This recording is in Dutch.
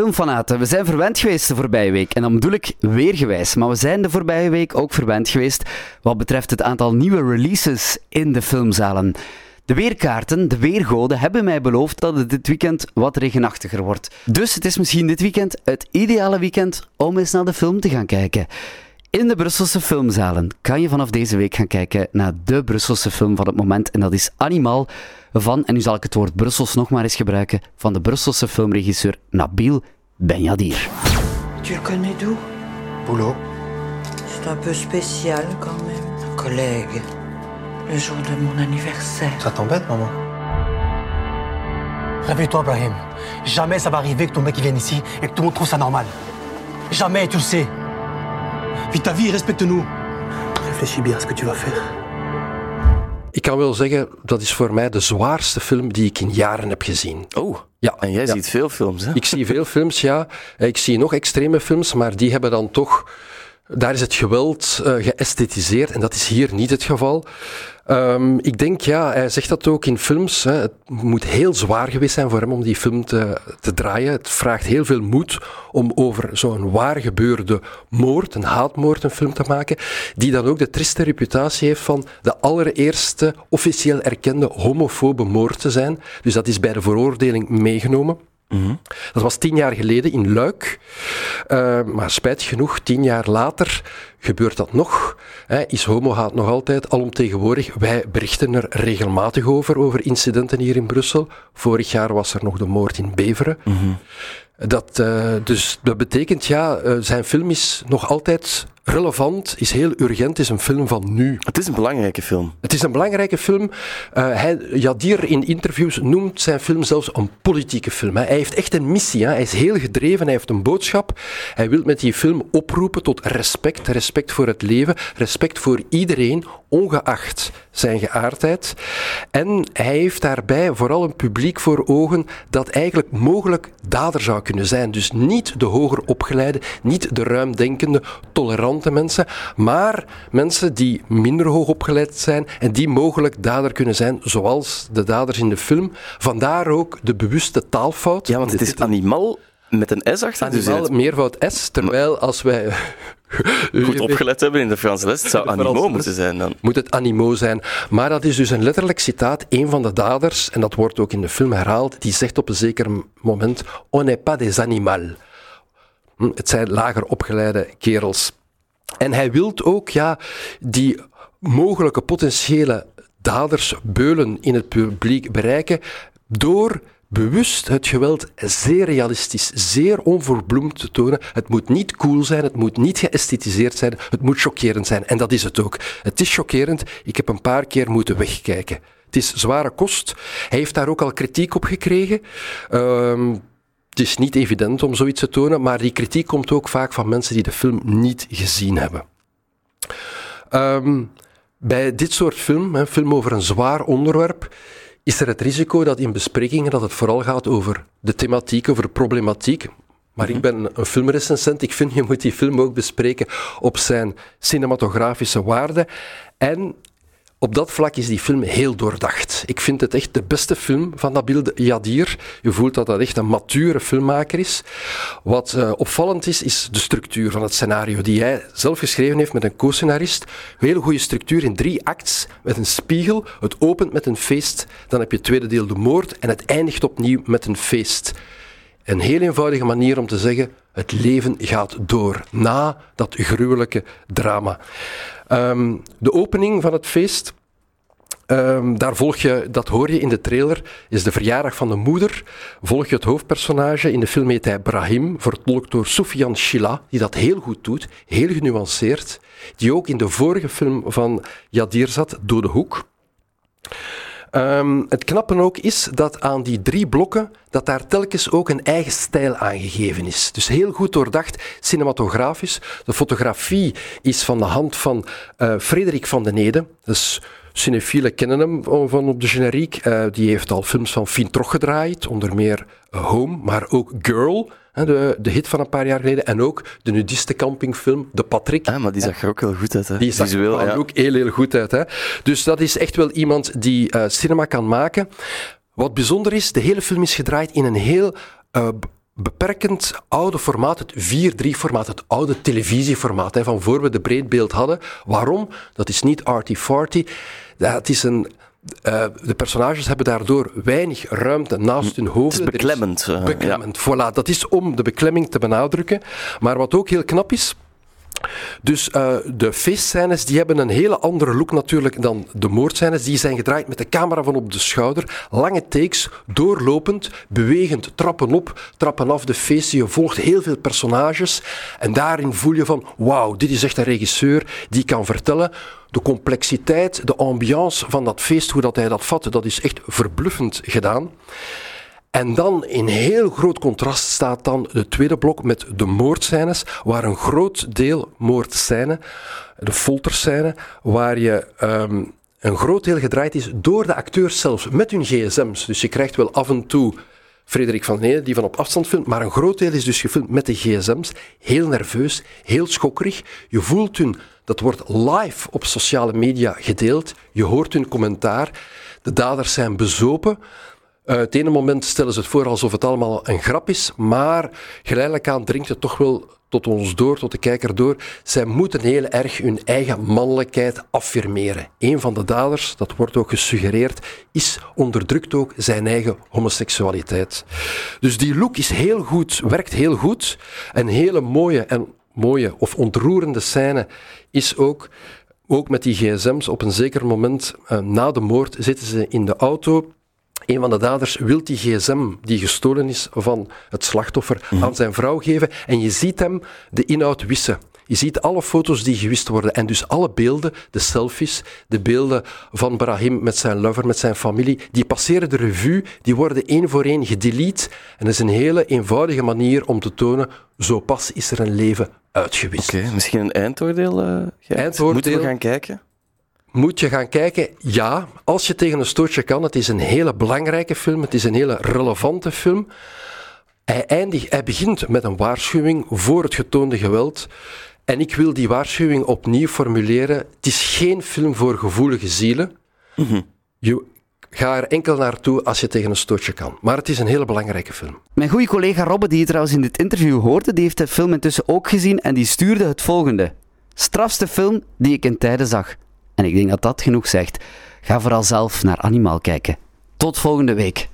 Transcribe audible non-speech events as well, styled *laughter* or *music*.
filmfanaten, we zijn verwend geweest de voorbije week. En dan bedoel ik weergewijs. Maar we zijn de voorbije week ook verwend geweest wat betreft het aantal nieuwe releases in de filmzalen. De weerkaarten, de weergoden, hebben mij beloofd dat het dit weekend wat regenachtiger wordt. Dus het is misschien dit weekend het ideale weekend om eens naar de film te gaan kijken. In de Brusselse filmzalen kan je vanaf deze week gaan kijken naar de Brusselse film van het moment. En dat is Animal van, en nu zal ik het woord Brussels nog maar eens gebruiken, van de Brusselse filmregisseur Nabil Benyadir. Tu le connais d'où Boulot. C'est un peu spécial quand même. Un collègue. Le jour de mon anniversaire. Ça t'embête, maman Réveille-toi, Brahim. Jamais ça va arriver que ton mec il vienne ici et que tout le monde trouve ça normal. Jamais, tu le sais. Vis ta vie, respecte-nous. Réfléchis bien à ce que tu vas faire. Ik kan wel zeggen, dat is voor mij de zwaarste film die ik in jaren heb gezien. Oh, Ja, en jij ja. ziet veel films, hè? Ik zie veel films, ja. Ik zie nog extreme films, maar die hebben dan toch... Daar is het geweld eh geësthetiseerd en dat is hier niet het geval. Ehm, ik denk, ja, hij zegt dat ook in films. Hè, het moet heel zwaar geweest zijn voor hem om die film te, te draaien. Het vraagt heel veel moed om over zo'n waar gebeurde moord, een haatmoord, een film te maken. Die dan ook de triste reputatie heeft van de allereerste officieel erkende homofobe moord te zijn. Dus dat is bij de veroordeling meegenomen. Dat was tien jaar geleden in Luik. Eh, maar spijtig genoeg, tien jaar later gebeurt dat nog. Hè, is homohaat nog altijd alomtegenwoordig. Wij berichten er regelmatig over, over incidenten hier in Brussel. Vorig jaar was er nog de moord in Beveren. Dat, eh, dus dat betekent, ja, eh, zijn film is nog altijd relevant, is heel urgent, is een film van nu. Het is een belangrijke film. Het is een belangrijke film. Eh hij, Jadir in interviews noemt zijn film zelfs een politieke film. Hij heeft echt een missie. Hè. Hij is heel gedreven, hij heeft een boodschap. Hij wil met die film oproepen tot respect. Respect voor het leven, respect voor iedereen, ongeacht zijn geaardheid. En hij heeft daarbij vooral een publiek voor ogen dat eigenlijk mogelijk dader zou kunnen zijn. Dus niet de hoger opgeleide, niet de ruimdenkende, tolerante mensen, maar mensen die minder hoog opgeleid zijn en die mogelijk dader kunnen zijn, zoals de daders in de film. Vandaar ook de bewuste taalfout. Ja, want het is animal met een S achter. Dus het meervoud S, terwijl als wij... *laughs* goed opgelet hebben in de Franse les, het zou les. moeten zijn dan. moet het animo zijn. Maar dat is dus een letterlijk citaat. Een van de daders, en dat wordt ook in de film herhaald, die zegt op een zeker moment: On n'est pas des animaux. Hm, Het zijn lager opgeleide kerels. En hij wil ook ja, die mogelijke potentiële daders, beulen in het publiek bereiken door bewust het geweld zeer realistisch, zeer onverbloemd te tonen. Het moet niet cool zijn, het moet niet geësthetiseerd zijn, het moet chockerend zijn. En dat is het ook. Het is chockerend. Ik heb een paar keer moeten wegkijken. Het is zware kost. Hij heeft daar ook al kritiek op gekregen. Ehm, het is niet evident om zoiets te tonen, maar die kritiek komt ook vaak van mensen die de film niet gezien hebben. Ehm, bij dit soort film, een film over een zwaar onderwerp, is er het risico dat in besprekingen dat het vooral gaat over de thematiek, over de problematiek. Maar ik ben een filmrecensent. Ik vind je moet die film ook bespreken op zijn cinematografische waarde. En op dat vlak is die film heel doordacht. Ik vind het echt de beste film van Nabil Yadir. Je voelt dat dat echt een mature filmmaker is. Wat eh, opvallend is, is de structuur van het scenario, die hij zelf geschreven heeft met een co-scenarist. Een hele goede structuur in drie acts, met een spiegel. Het opent met een feest, dan heb je het tweede deel de moord en het eindigt opnieuw met een feest. Een heel eenvoudige manier om te zeggen: het leven gaat door na dat gruwelijke drama. Ehm, de opening van het feest. ehm, daar volg je, dat hoor je in de trailer, is de verjaardag van de moeder. Volg je het hoofdpersonage. In de film heet hij Brahim, vertolkt door Soufiane Chila, die dat heel goed doet, heel genuanceerd. Die ook in de vorige film van Yadir zat, Dode Hoek. Ehm, het knappe ook is dat aan die drie blokken, dat daar telkens ook een eigen stijl aangegeven is. Dus heel goed doordacht, cinematografisch. De fotografie is van de hand van eh, Frederik van den. Dus cinefielen kennen hem van op de generiek. Eh, die heeft al films van Fien Trog gedraaid, onder meer eh, Home, maar ook Girl, hè, de, de hit van een paar jaar geleden. En ook de nudistencampingfilm De Patrick. Ah, maar die zag er ook wel goed uit, hè? Die zag Visueel, er ja. ook heel, heel goed uit. Hè? Dus dat is echt wel iemand die eh, cinema kan maken. Wat bijzonder is, de hele film is gedraaid in een heel eh, beperkend oude formaat, het 4-3 formaat, het oude televisieformaat, hè, van voor we de breedbeeld hadden. Waarom? Dat is niet arty-farty. Dat is een uh, de personages hebben daardoor weinig ruimte naast hun hoofd. Het is beklemmend. Uh, beklemmend, ja. voilà. Dat is om de beklemming te benadrukken. Maar wat ook heel knap is, dus uh, de feestscènes die hebben een hele andere look natuurlijk dan de moordscènes. Die zijn gedraaid met de camera van op de schouder. Lange takes, doorlopend, bewegend, trappen op, trappen af de feesten. Je volgt heel veel personages. En daarin voel je van, wauw, dit is echt een regisseur die kan vertellen de complexiteit, de ambiance van dat feest, hoe dat hij dat vatte, dat is echt verbluffend gedaan. En dan in heel groot contrast staat dan de tweede blok met de moordscènes, waar een groot deel moordscène, de folterscène, waar je um, een groot deel gedraaid is door de acteurs zelf, met hun gsm's. Dus je krijgt wel af en toe Frederik van Neden die van op afstand filmt, maar een groot deel is dus gefilmd met de gsm's. Heel nerveus, heel schokkerig. Je voelt hun, dat wordt live op sociale media gedeeld. Je hoort hun commentaar. De daders zijn bezopen. Uh, het ene moment stellen ze het voor alsof het allemaal een grap is, maar geleidelijk aan dringt het toch wel tot ons door, tot de kijker door. Zij moeten heel erg hun eigen mannelijkheid affirmeren. Een van de daders, dat wordt ook gesuggereerd, is onderdrukt ook zijn eigen homoseksualiteit. Dus die look is heel goed, werkt heel goed. Een hele mooie en mooie of ontroerende scène is ook ook met die gsm's, op een zeker moment uh, na de moord zitten ze in de auto een van de daders wil die gsm die gestolen is van het slachtoffer mhm. aan zijn vrouw geven en je ziet hem de inhoud wissen. Je ziet alle foto's die gewist worden en dus alle beelden, de selfies, de beelden van Brahim met zijn lover, met zijn familie, die passeren de revue, die worden één voor één gedelete. En dat is een hele eenvoudige manier om te tonen, zo pas is er een leven uitgewist. Oké, misschien een eindoordeel, uh, eindwoordeel. Moeten we gaan kijken? Moet je gaan kijken? Ja, als je tegen een stootje kan. Het is een hele belangrijke film. Het is een hele relevante film. Hij, eindigt, hij begint met een waarschuwing voor het getoonde geweld. En ik wil die waarschuwing opnieuw formuleren. Het is geen film voor gevoelige zielen. Mm Je ga er enkel naartoe als je tegen een stootje kan. Maar het is een hele belangrijke film. Mijn goede collega Robbe, die je trouwens in dit interview hoorde, die heeft de film intussen ook gezien en die stuurde het volgende. Strafste film die ik in tijden zag. En ik denk dat dat genoeg zegt. Ga vooral zelf naar Animal kijken. Tot volgende week.